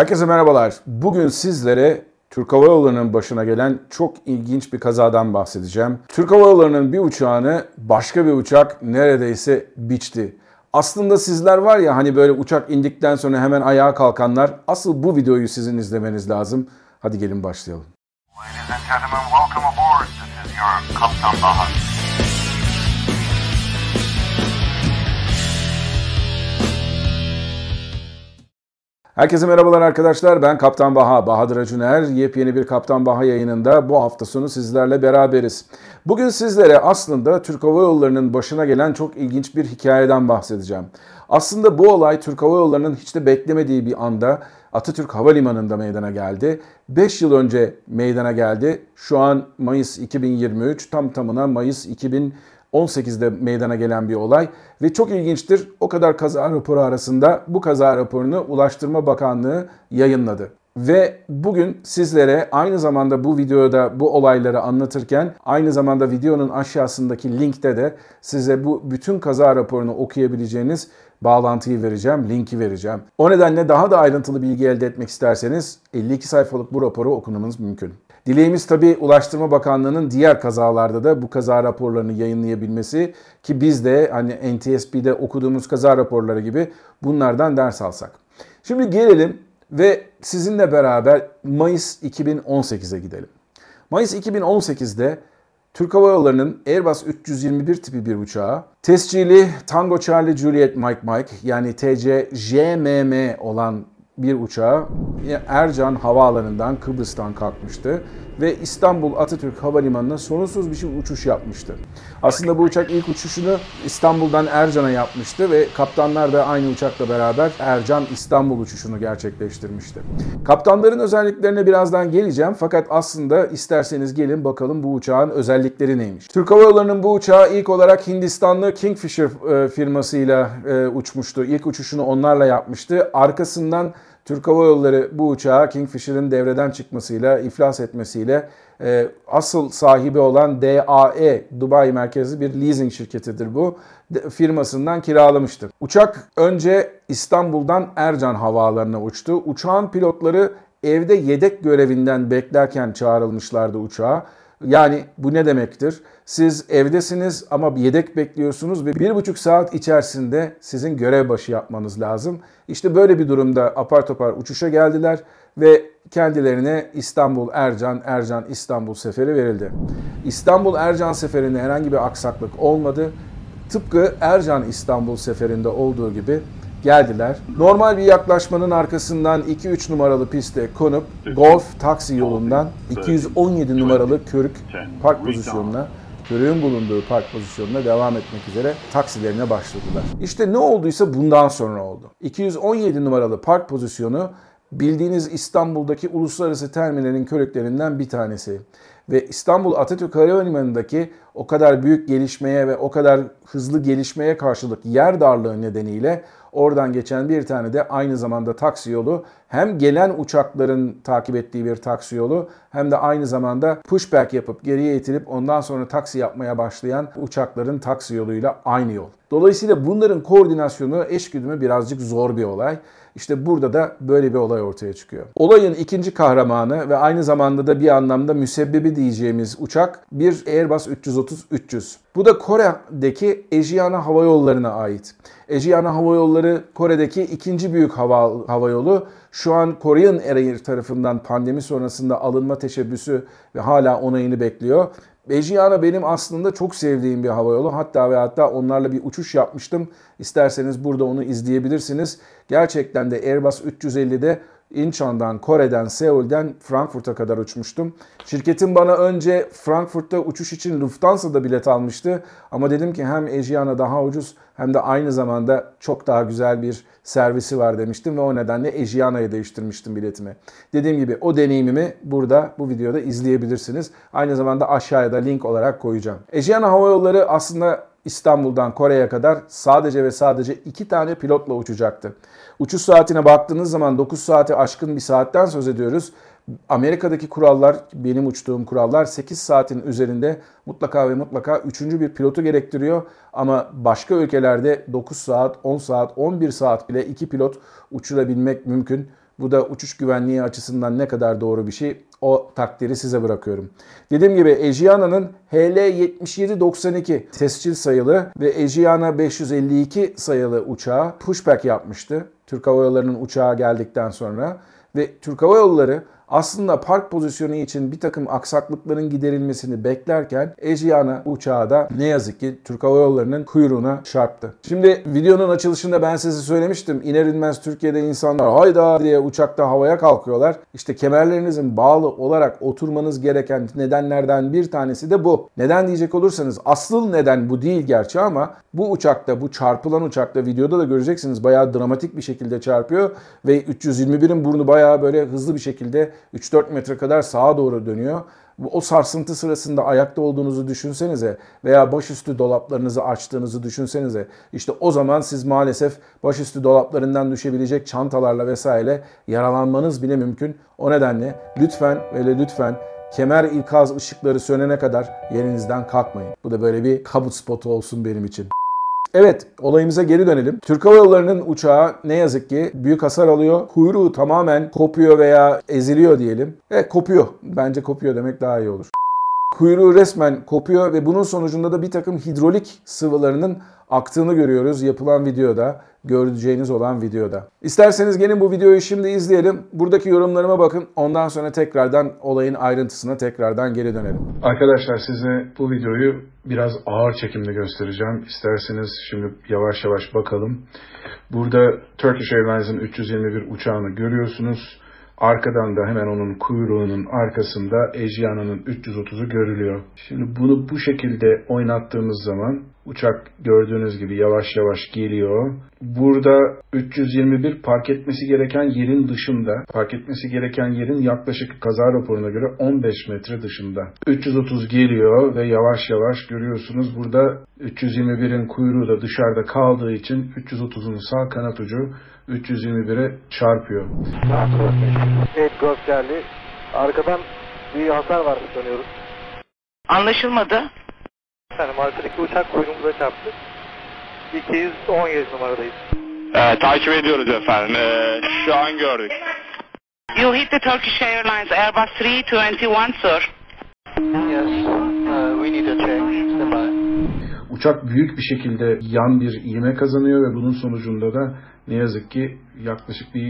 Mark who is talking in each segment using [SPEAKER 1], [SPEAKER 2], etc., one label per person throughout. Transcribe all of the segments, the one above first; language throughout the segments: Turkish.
[SPEAKER 1] Herkese merhabalar. Bugün sizlere Türk Hava Yolları'nın başına gelen çok ilginç bir kazadan bahsedeceğim. Türk Hava Yolları'nın bir uçağını başka bir uçak neredeyse biçti. Aslında sizler var ya hani böyle uçak indikten sonra hemen ayağa kalkanlar asıl bu videoyu sizin izlemeniz lazım. Hadi gelin başlayalım. Ladies and gentlemen, welcome aboard. This is your Kaptan Bahar. Herkese merhabalar arkadaşlar. Ben Kaptan Baha, Bahadır Acuner. Yepyeni bir Kaptan Baha yayınında bu hafta sonu sizlerle beraberiz. Bugün sizlere aslında Türk Hava Yolları'nın başına gelen çok ilginç bir hikayeden bahsedeceğim. Aslında bu olay Türk Hava Yolları'nın hiç de beklemediği bir anda Atatürk Havalimanı'nda meydana geldi. 5 yıl önce meydana geldi. Şu an Mayıs 2023, tam tamına Mayıs 2023 18'de meydana gelen bir olay ve çok ilginçtir. O kadar kaza raporu arasında bu kaza raporunu Ulaştırma Bakanlığı yayınladı. Ve bugün sizlere aynı zamanda bu videoda bu olayları anlatırken aynı zamanda videonun aşağısındaki linkte de size bu bütün kaza raporunu okuyabileceğiniz bağlantıyı vereceğim, linki vereceğim. O nedenle daha da ayrıntılı bilgi elde etmek isterseniz 52 sayfalık bu raporu okumanız mümkün. Dileğimiz tabii Ulaştırma Bakanlığı'nın diğer kazalarda da bu kaza raporlarını yayınlayabilmesi ki biz de hani NTSB'de okuduğumuz kaza raporları gibi bunlardan ders alsak. Şimdi gelelim ve sizinle beraber Mayıs 2018'e gidelim. Mayıs 2018'de Türk Hava Yolları'nın Airbus 321 tipi bir uçağı, tescili Tango Charlie Juliet Mike Mike yani TC JMM olan bir uçağı Ercan Havaalanı'ndan Kıbrıs'tan kalkmıştı ve İstanbul Atatürk Havalimanı'na sorunsuz bir şey uçuş yapmıştı. Aslında bu uçak ilk uçuşunu İstanbul'dan Ercan'a yapmıştı ve kaptanlar da aynı uçakla beraber Ercan İstanbul uçuşunu gerçekleştirmişti. Kaptanların özelliklerine birazdan geleceğim fakat aslında isterseniz gelin bakalım bu uçağın özellikleri neymiş. Türk Hava Yolları'nın bu uçağı ilk olarak Hindistanlı Kingfisher e, firmasıyla e, uçmuştu. İlk uçuşunu onlarla yapmıştı. Arkasından Türk Hava Yolları bu uçağı Kingfisher'ın devreden çıkmasıyla, iflas etmesiyle e, asıl sahibi olan DAE, Dubai merkezli bir leasing şirketidir bu, firmasından kiralamıştır. Uçak önce İstanbul'dan Ercan Havaalanı'na uçtu. Uçağın pilotları evde yedek görevinden beklerken çağrılmışlardı uçağa. Yani bu ne demektir? Siz evdesiniz ama yedek bekliyorsunuz ve bir buçuk saat içerisinde sizin görev başı yapmanız lazım. İşte böyle bir durumda apar topar uçuşa geldiler ve kendilerine İstanbul Ercan, Ercan İstanbul seferi verildi. İstanbul Ercan seferinde herhangi bir aksaklık olmadı. Tıpkı Ercan İstanbul seferinde olduğu gibi geldiler. Normal bir yaklaşmanın arkasından 2-3 numaralı piste konup Golf taksi yolundan 217 numaralı Körük park pozisyonuna körüğün bulunduğu park pozisyonuna devam etmek üzere taksilerine başladılar. İşte ne olduysa bundan sonra oldu. 217 numaralı park pozisyonu bildiğiniz İstanbul'daki uluslararası terminalin körüklerinden bir tanesi. Ve İstanbul Atatürk Havalimanı'ndaki o kadar büyük gelişmeye ve o kadar hızlı gelişmeye karşılık yer darlığı nedeniyle Oradan geçen bir tane de aynı zamanda taksi yolu hem gelen uçakların takip ettiği bir taksi yolu hem de aynı zamanda pushback yapıp geriye itilip ondan sonra taksi yapmaya başlayan uçakların taksi yoluyla aynı yol. Dolayısıyla bunların koordinasyonu eş güdümü birazcık zor bir olay. İşte burada da böyle bir olay ortaya çıkıyor. Olayın ikinci kahramanı ve aynı zamanda da bir anlamda müsebbibi diyeceğimiz uçak bir Airbus 330-300. Bu da Kore'deki Ejiana Hava Yolları'na ait. Ejiana Hava Yolları Kore'deki ikinci büyük hava, hava yolu. Şu an Korean Air tarafından pandemi sonrasında alınma teşebbüsü ve hala onayını bekliyor. Ejiana benim aslında çok sevdiğim bir havayolu. Hatta ve hatta onlarla bir uçuş yapmıştım. İsterseniz burada onu izleyebilirsiniz. Gerçekten de Airbus 350'de Incheon'dan, Kore'den, Seul'den Frankfurt'a kadar uçmuştum. Şirketim bana önce Frankfurt'ta uçuş için Lufthansa'da bilet almıştı. Ama dedim ki hem Asiana daha ucuz hem de aynı zamanda çok daha güzel bir servisi var demiştim ve o nedenle Asiana'ya değiştirmiştim biletimi. Dediğim gibi o deneyimimi burada bu videoda izleyebilirsiniz. Aynı zamanda aşağıya da link olarak koyacağım. Asiana Hava Yolları aslında İstanbul'dan Kore'ye kadar sadece ve sadece iki tane pilotla uçacaktı. Uçuş saatine baktığınız zaman 9 saati aşkın bir saatten söz ediyoruz. Amerika'daki kurallar, benim uçtuğum kurallar 8 saatin üzerinde mutlaka ve mutlaka 3. bir pilotu gerektiriyor. Ama başka ülkelerde 9 saat, 10 saat, 11 saat bile 2 pilot uçurabilmek mümkün. Bu da uçuş güvenliği açısından ne kadar doğru bir şey o takdiri size bırakıyorum. Dediğim gibi Ejiana'nın HL7792 tescil sayılı ve Ejiana 552 sayılı uçağı pushback yapmıştı. Türk Hava Yolları'nın uçağı geldikten sonra ve Türk Hava Yolları aslında park pozisyonu için bir takım aksaklıkların giderilmesini beklerken Ejiana uçağı da ne yazık ki Türk Hava Yolları'nın kuyruğuna çarptı. Şimdi videonun açılışında ben size söylemiştim. İner inmez Türkiye'de insanlar hayda diye uçakta havaya kalkıyorlar. İşte kemerlerinizin bağlı olarak oturmanız gereken nedenlerden bir tanesi de bu. Neden diyecek olursanız asıl neden bu değil gerçi ama bu uçakta, bu çarpılan uçakta videoda da göreceksiniz bayağı dramatik bir şekilde çarpıyor ve 321'in burnu bayağı böyle hızlı bir şekilde 3-4 metre kadar sağa doğru dönüyor. O sarsıntı sırasında ayakta olduğunuzu düşünsenize veya başüstü dolaplarınızı açtığınızı düşünsenize. İşte o zaman siz maalesef başüstü dolaplarından düşebilecek çantalarla vesaire yaralanmanız bile mümkün. O nedenle lütfen ve lütfen kemer ikaz ışıkları sönene kadar yerinizden kalkmayın. Bu da böyle bir kabut spotu olsun benim için. Evet olayımıza geri dönelim. Türk Hava Yolları'nın uçağı ne yazık ki büyük hasar alıyor. Kuyruğu tamamen kopuyor veya eziliyor diyelim. Evet kopuyor. Bence kopuyor demek daha iyi olur. Kuyruğu resmen kopuyor ve bunun sonucunda da bir takım hidrolik sıvılarının aktığını görüyoruz yapılan videoda, göreceğiniz olan videoda. İsterseniz gelin bu videoyu şimdi izleyelim. Buradaki yorumlarıma bakın. Ondan sonra tekrardan olayın ayrıntısına tekrardan geri dönelim.
[SPEAKER 2] Arkadaşlar size bu videoyu biraz ağır çekimde göstereceğim. İsterseniz şimdi yavaş yavaş bakalım. Burada Turkish Airlines'ın 321 uçağını görüyorsunuz. Arkadan da hemen onun kuyruğunun arkasında Ejiana'nın 330'u görülüyor. Şimdi bunu bu şekilde oynattığımız zaman uçak gördüğünüz gibi yavaş yavaş geliyor. Burada 321 park etmesi gereken yerin dışında, park etmesi gereken yerin yaklaşık kaza raporuna göre 15 metre dışında. 330 geliyor ve yavaş yavaş görüyorsunuz burada 321'in kuyruğu da dışarıda kaldığı için 330'un sağ kanat ucu 321'e çarpıyor.
[SPEAKER 3] Evet geldi. Arkadan bir hasar var sanıyoruz.
[SPEAKER 4] Anlaşılmadı.
[SPEAKER 3] Efendim arkadaki uçak kuyruğumuza çarptı. 217 numaradayız.
[SPEAKER 5] Ee, takip ediyoruz efendim. Ee, şu an gördük.
[SPEAKER 4] You hit the Turkish Airlines Airbus 321, sir.
[SPEAKER 3] Yes. Uh, we need a check. Stand by.
[SPEAKER 2] Uçak büyük bir şekilde yan bir ivme kazanıyor ve bunun sonucunda da ne yazık ki yaklaşık bir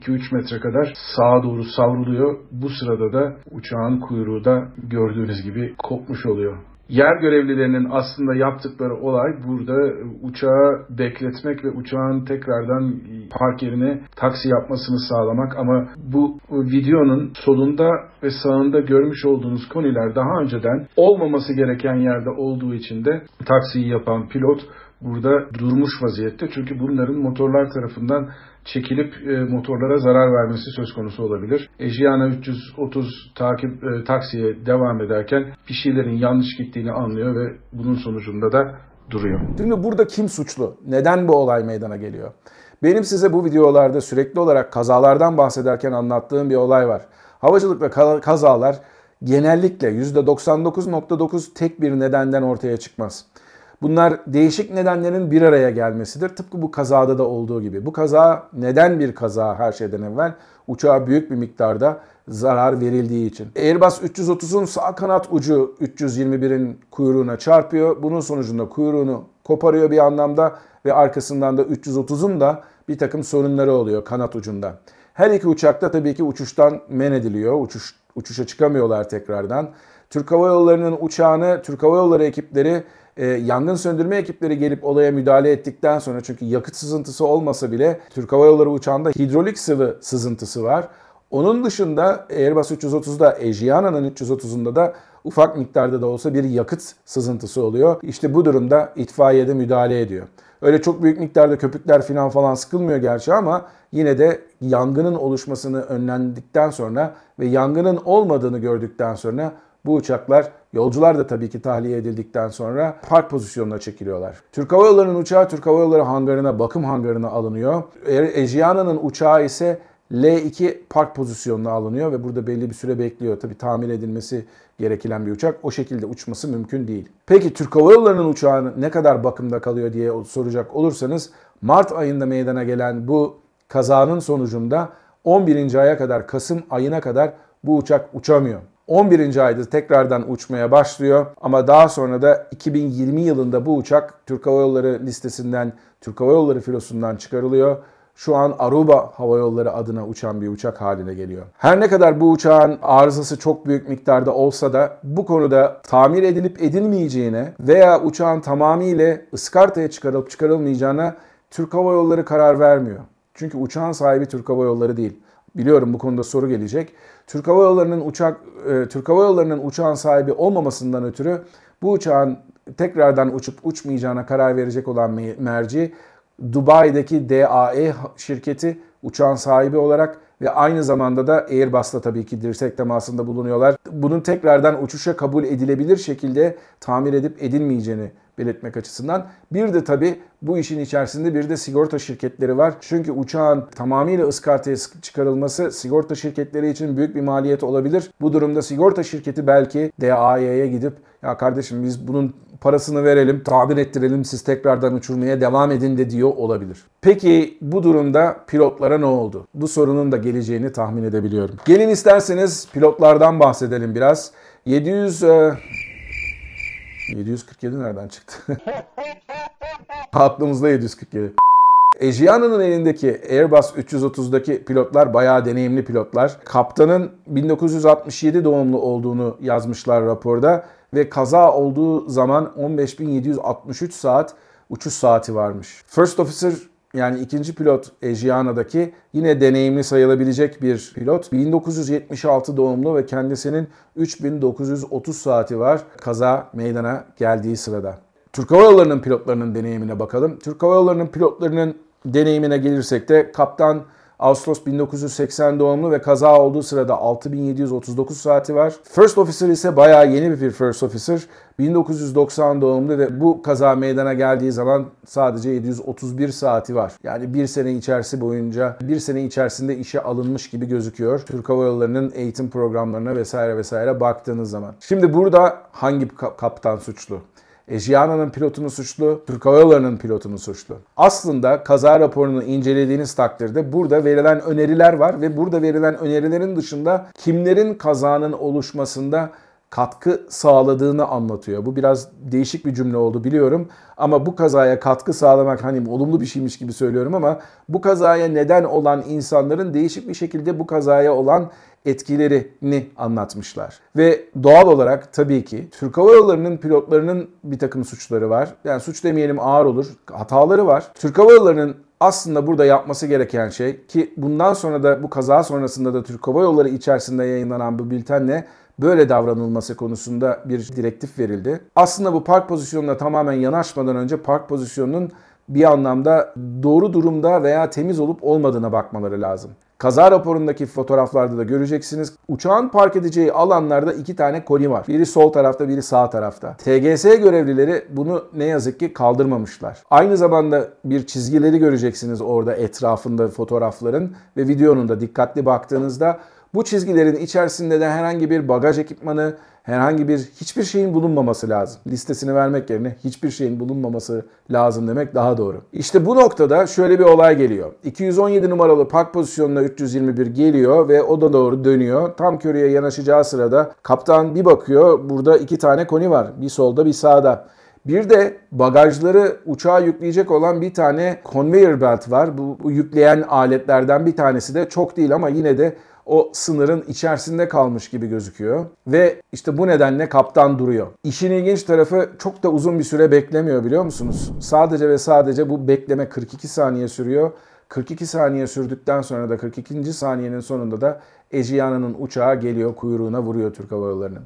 [SPEAKER 2] 2-3 metre kadar sağa doğru savruluyor. Bu sırada da uçağın kuyruğu da gördüğünüz gibi kopmuş oluyor. Yer görevlilerinin aslında yaptıkları olay burada uçağı bekletmek ve uçağın tekrardan park yerine taksi yapmasını sağlamak ama bu videonun solunda ve sağında görmüş olduğunuz koniler daha önceden olmaması gereken yerde olduğu için de taksiyi yapan pilot burada durmuş vaziyette. Çünkü bunların motorlar tarafından çekilip e, motorlara zarar vermesi söz konusu olabilir. Ejiana 330 takip e, taksiye devam ederken bir şeylerin yanlış gittiğini anlıyor ve bunun sonucunda da duruyor.
[SPEAKER 1] Şimdi burada kim suçlu? Neden bu olay meydana geliyor? Benim size bu videolarda sürekli olarak kazalardan bahsederken anlattığım bir olay var. Havacılık ve kazalar genellikle %99.9 tek bir nedenden ortaya çıkmaz. Bunlar değişik nedenlerin bir araya gelmesidir. Tıpkı bu kazada da olduğu gibi. Bu kaza neden bir kaza her şeyden evvel? Uçağa büyük bir miktarda zarar verildiği için. Airbus 330'un sağ kanat ucu 321'in kuyruğuna çarpıyor. Bunun sonucunda kuyruğunu koparıyor bir anlamda ve arkasından da 330'un da bir takım sorunları oluyor kanat ucunda. Her iki uçakta tabii ki uçuştan men ediliyor. Uçuş, uçuşa çıkamıyorlar tekrardan. Türk Hava Yolları'nın uçağını Türk Hava Yolları ekipleri e, yangın söndürme ekipleri gelip olaya müdahale ettikten sonra çünkü yakıt sızıntısı olmasa bile Türk Hava Yolları uçağında hidrolik sıvı sızıntısı var. Onun dışında Airbus 330'da Ejiana'nın 330'unda da ufak miktarda da olsa bir yakıt sızıntısı oluyor. İşte bu durumda itfaiyede müdahale ediyor. Öyle çok büyük miktarda köpükler falan falan sıkılmıyor gerçi ama yine de yangının oluşmasını önlendikten sonra ve yangının olmadığını gördükten sonra bu uçaklar yolcular da tabii ki tahliye edildikten sonra park pozisyonuna çekiliyorlar. Türk Hava Yolları'nın uçağı Türk Hava Yolları hangarına, bakım hangarına alınıyor. Ejiana'nın uçağı ise L2 park pozisyonuna alınıyor ve burada belli bir süre bekliyor. Tabii tamir edilmesi gereken bir uçak. O şekilde uçması mümkün değil. Peki Türk Hava Yolları'nın uçağı ne kadar bakımda kalıyor diye soracak olursanız Mart ayında meydana gelen bu kazanın sonucunda 11. aya kadar Kasım ayına kadar bu uçak uçamıyor. 11. ayda tekrardan uçmaya başlıyor ama daha sonra da 2020 yılında bu uçak Türk Hava Yolları listesinden, Türk Hava Yolları filosundan çıkarılıyor. Şu an Aruba Hava Yolları adına uçan bir uçak haline geliyor. Her ne kadar bu uçağın arızası çok büyük miktarda olsa da bu konuda tamir edilip edilmeyeceğine veya uçağın tamamıyla ıskartaya çıkarılıp çıkarılmayacağına Türk Hava Yolları karar vermiyor. Çünkü uçağın sahibi Türk Hava Yolları değil. Biliyorum bu konuda soru gelecek. Türk Hava Yolları'nın uçak e, Türk Hava Yolları'nın uçağın sahibi olmamasından ötürü bu uçağın tekrardan uçup uçmayacağına karar verecek olan merci Dubai'deki DAE şirketi uçağın sahibi olarak ve aynı zamanda da Airbus'la tabii ki dirsek temasında bulunuyorlar. Bunun tekrardan uçuşa kabul edilebilir şekilde tamir edip edilmeyeceğini belirtmek açısından. Bir de tabii bu işin içerisinde bir de sigorta şirketleri var. Çünkü uçağın tamamıyla ıskartaya çıkarılması sigorta şirketleri için büyük bir maliyet olabilir. Bu durumda sigorta şirketi belki DAE'ye gidip ya kardeşim biz bunun parasını verelim, tamir ettirelim, siz tekrardan uçurmaya devam edin de diyor olabilir. Peki bu durumda pilotlara ne oldu? Bu sorunun da geleceğini tahmin edebiliyorum. Gelin isterseniz pilotlardan bahsedelim biraz. 700 747 nereden çıktı? Aklımızda 747. Ejiano'nun elindeki Airbus 330'daki pilotlar bayağı deneyimli pilotlar. Kaptanın 1967 doğumlu olduğunu yazmışlar raporda ve kaza olduğu zaman 15.763 saat uçuş saati varmış. First Officer yani ikinci pilot Ejiano'daki yine deneyimli sayılabilecek bir pilot. 1976 doğumlu ve kendisinin 3930 saati var kaza meydana geldiği sırada. Türk Hava Yolları'nın pilotlarının deneyimine bakalım. Türk Hava Yolları'nın pilotlarının deneyimine gelirsek de kaptan Ağustos 1980 doğumlu ve kaza olduğu sırada 6739 saati var. First Officer ise bayağı yeni bir First Officer. 1990 doğumlu ve bu kaza meydana geldiği zaman sadece 731 saati var. Yani bir sene içerisi boyunca, bir sene içerisinde işe alınmış gibi gözüküyor. Türk Hava Yolları'nın eğitim programlarına vesaire vesaire baktığınız zaman. Şimdi burada hangi kaptan suçlu? Ejiana'nın pilotunu suçlu, Türk Hava Yolları'nın pilotunu suçlu. Aslında kaza raporunu incelediğiniz takdirde burada verilen öneriler var ve burada verilen önerilerin dışında kimlerin kazanın oluşmasında katkı sağladığını anlatıyor. Bu biraz değişik bir cümle oldu biliyorum ama bu kazaya katkı sağlamak hani olumlu bir şeymiş gibi söylüyorum ama bu kazaya neden olan insanların değişik bir şekilde bu kazaya olan etkilerini anlatmışlar. Ve doğal olarak tabii ki Türk Hava Yolları'nın pilotlarının bir takım suçları var. Yani suç demeyelim ağır olur. Hataları var. Türk Hava Yolları'nın aslında burada yapması gereken şey ki bundan sonra da bu kaza sonrasında da Türk Hava Yolları içerisinde yayınlanan bu bültenle böyle davranılması konusunda bir direktif verildi. Aslında bu park pozisyonuna tamamen yanaşmadan önce park pozisyonunun bir anlamda doğru durumda veya temiz olup olmadığına bakmaları lazım. Kaza raporundaki fotoğraflarda da göreceksiniz. Uçağın park edeceği alanlarda iki tane koni var. Biri sol tarafta, biri sağ tarafta. TGS görevlileri bunu ne yazık ki kaldırmamışlar. Aynı zamanda bir çizgileri göreceksiniz orada etrafında fotoğrafların ve videonun da dikkatli baktığınızda bu çizgilerin içerisinde de herhangi bir bagaj ekipmanı, herhangi bir hiçbir şeyin bulunmaması lazım. Listesini vermek yerine hiçbir şeyin bulunmaması lazım demek daha doğru. İşte bu noktada şöyle bir olay geliyor. 217 numaralı park pozisyonuna 321 geliyor ve o da doğru dönüyor. Tam körüye yanaşacağı sırada kaptan bir bakıyor burada iki tane koni var. Bir solda bir sağda. Bir de bagajları uçağa yükleyecek olan bir tane conveyor belt var. Bu, bu yükleyen aletlerden bir tanesi de çok değil ama yine de o sınırın içerisinde kalmış gibi gözüküyor. Ve işte bu nedenle kaptan duruyor. İşin ilginç tarafı çok da uzun bir süre beklemiyor biliyor musunuz? Sadece ve sadece bu bekleme 42 saniye sürüyor. 42 saniye sürdükten sonra da 42. saniyenin sonunda da Ejiana'nın uçağı geliyor kuyruğuna vuruyor Türk Hava Yolları'nın.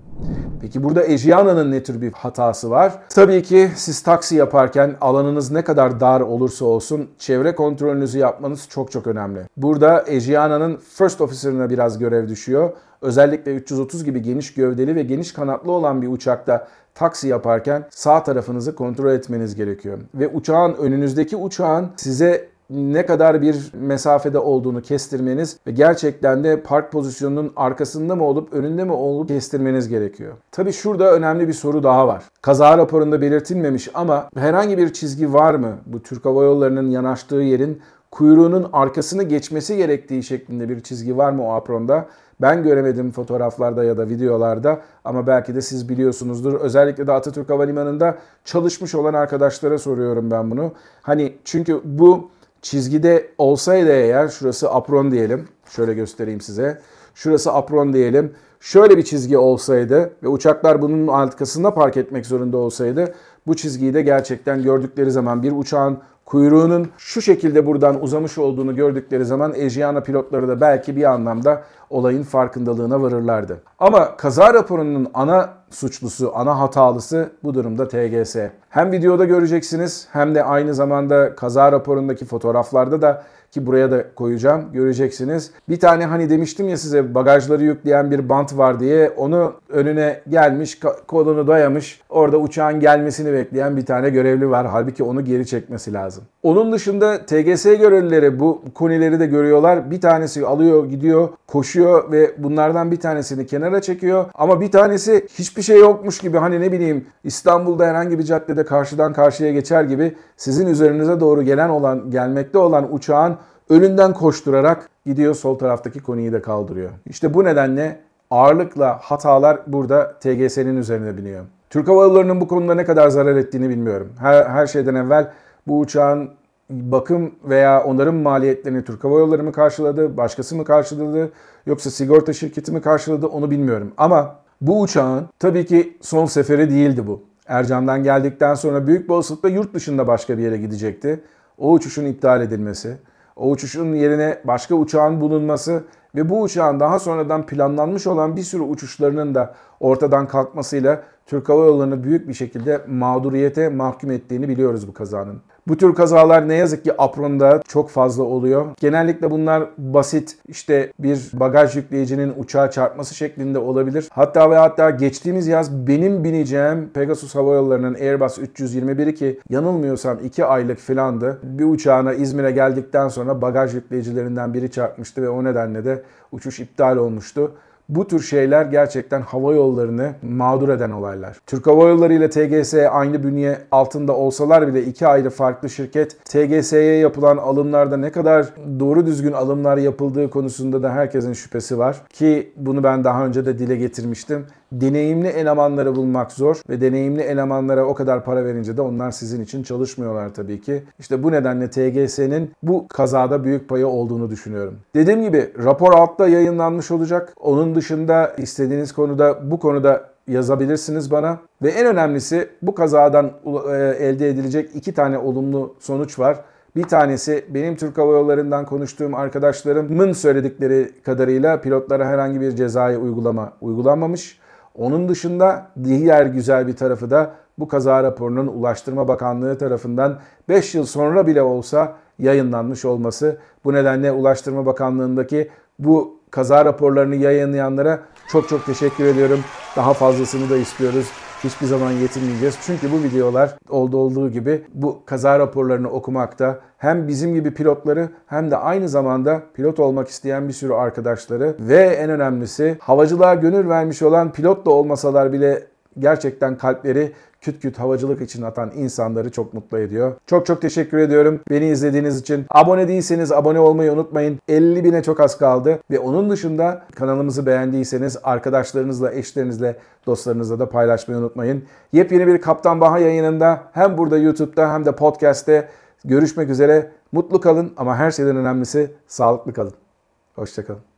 [SPEAKER 1] Peki burada Ejiana'nın ne tür bir hatası var? Tabii ki siz taksi yaparken alanınız ne kadar dar olursa olsun çevre kontrolünüzü yapmanız çok çok önemli. Burada Ejiana'nın First Officer'ına biraz görev düşüyor. Özellikle 330 gibi geniş gövdeli ve geniş kanatlı olan bir uçakta taksi yaparken sağ tarafınızı kontrol etmeniz gerekiyor. Ve uçağın önünüzdeki uçağın size ne kadar bir mesafede olduğunu kestirmeniz ve gerçekten de park pozisyonunun arkasında mı olup önünde mi olup kestirmeniz gerekiyor. Tabi şurada önemli bir soru daha var. Kaza raporunda belirtilmemiş ama herhangi bir çizgi var mı bu Türk Hava Yolları'nın yanaştığı yerin kuyruğunun arkasını geçmesi gerektiği şeklinde bir çizgi var mı o apronda? Ben göremedim fotoğraflarda ya da videolarda ama belki de siz biliyorsunuzdur. Özellikle de Atatürk Havalimanı'nda çalışmış olan arkadaşlara soruyorum ben bunu. Hani çünkü bu çizgide olsaydı eğer şurası apron diyelim. Şöyle göstereyim size. Şurası apron diyelim. Şöyle bir çizgi olsaydı ve uçaklar bunun arkasında park etmek zorunda olsaydı bu çizgiyi de gerçekten gördükleri zaman bir uçağın kuyruğunun şu şekilde buradan uzamış olduğunu gördükleri zaman Ejiana pilotları da belki bir anlamda olayın farkındalığına varırlardı. Ama kaza raporunun ana suçlusu, ana hatalısı bu durumda TGS. Hem videoda göreceksiniz hem de aynı zamanda kaza raporundaki fotoğraflarda da ki buraya da koyacağım göreceksiniz. Bir tane hani demiştim ya size bagajları yükleyen bir bant var diye onu önüne gelmiş kolunu dayamış orada uçağın gelmesini bekleyen bir tane görevli var. Halbuki onu geri çekmesi lazım. Onun dışında TGS görevlileri bu konileri de görüyorlar. Bir tanesi alıyor gidiyor koşuyor ve bunlardan bir tanesini kenara çekiyor. Ama bir tanesi hiçbir şey yokmuş gibi hani ne bileyim İstanbul'da herhangi bir caddede karşıdan karşıya geçer gibi sizin üzerinize doğru gelen olan gelmekte olan uçağın önünden koşturarak gidiyor sol taraftaki koniyi de kaldırıyor. İşte bu nedenle ağırlıkla hatalar burada TGS'nin üzerine biniyor. Türk Hava Yolları'nın bu konuda ne kadar zarar ettiğini bilmiyorum. Her, her şeyden evvel bu uçağın bakım veya onarım maliyetlerini Türk Hava Yolları mı karşıladı, başkası mı karşıladı yoksa sigorta şirketi mi karşıladı onu bilmiyorum. Ama bu uçağın tabii ki son seferi değildi bu. Ercan'dan geldikten sonra büyük bir olasılıkla yurt dışında başka bir yere gidecekti. O uçuşun iptal edilmesi, o uçuşun yerine başka uçağın bulunması ve bu uçağın daha sonradan planlanmış olan bir sürü uçuşlarının da ortadan kalkmasıyla Türk Hava Yolları'nı büyük bir şekilde mağduriyete mahkum ettiğini biliyoruz bu kazanın. Bu tür kazalar ne yazık ki apronda çok fazla oluyor. Genellikle bunlar basit işte bir bagaj yükleyicinin uçağa çarpması şeklinde olabilir. Hatta ve hatta geçtiğimiz yaz benim bineceğim Pegasus Hava Yolları'nın Airbus 321'i ki yanılmıyorsam 2 aylık filandı. Bir uçağına İzmir'e geldikten sonra bagaj yükleyicilerinden biri çarpmıştı ve o nedenle de uçuş iptal olmuştu. Bu tür şeyler gerçekten hava yollarını mağdur eden olaylar. Türk Hava Yolları ile TGS aynı bünye altında olsalar bile iki ayrı farklı şirket TGS'ye yapılan alımlarda ne kadar doğru düzgün alımlar yapıldığı konusunda da herkesin şüphesi var. Ki bunu ben daha önce de dile getirmiştim deneyimli elemanları bulmak zor ve deneyimli elemanlara o kadar para verince de onlar sizin için çalışmıyorlar tabii ki. İşte bu nedenle TGS'nin bu kazada büyük payı olduğunu düşünüyorum. Dediğim gibi rapor altta yayınlanmış olacak. Onun dışında istediğiniz konuda bu konuda yazabilirsiniz bana. Ve en önemlisi bu kazadan e, elde edilecek iki tane olumlu sonuç var. Bir tanesi benim Türk Hava Yolları'ndan konuştuğum arkadaşlarımın söyledikleri kadarıyla pilotlara herhangi bir cezai uygulama uygulanmamış. Onun dışında diğer güzel bir tarafı da bu kaza raporunun Ulaştırma Bakanlığı tarafından 5 yıl sonra bile olsa yayınlanmış olması. Bu nedenle Ulaştırma Bakanlığı'ndaki bu kaza raporlarını yayınlayanlara çok çok teşekkür ediyorum. Daha fazlasını da istiyoruz hiçbir zaman yetinmeyeceğiz. Çünkü bu videolar oldu olduğu gibi bu kaza raporlarını okumakta hem bizim gibi pilotları hem de aynı zamanda pilot olmak isteyen bir sürü arkadaşları ve en önemlisi havacılığa gönül vermiş olan pilot da olmasalar bile gerçekten kalpleri küt küt havacılık için atan insanları çok mutlu ediyor. Çok çok teşekkür ediyorum beni izlediğiniz için. Abone değilseniz abone olmayı unutmayın. 50 bine çok az kaldı ve onun dışında kanalımızı beğendiyseniz arkadaşlarınızla, eşlerinizle, dostlarınızla da paylaşmayı unutmayın. Yepyeni bir Kaptan Baha yayınında hem burada YouTube'da hem de podcast'te görüşmek üzere. Mutlu kalın ama her şeyden önemlisi sağlıklı kalın. Hoşçakalın.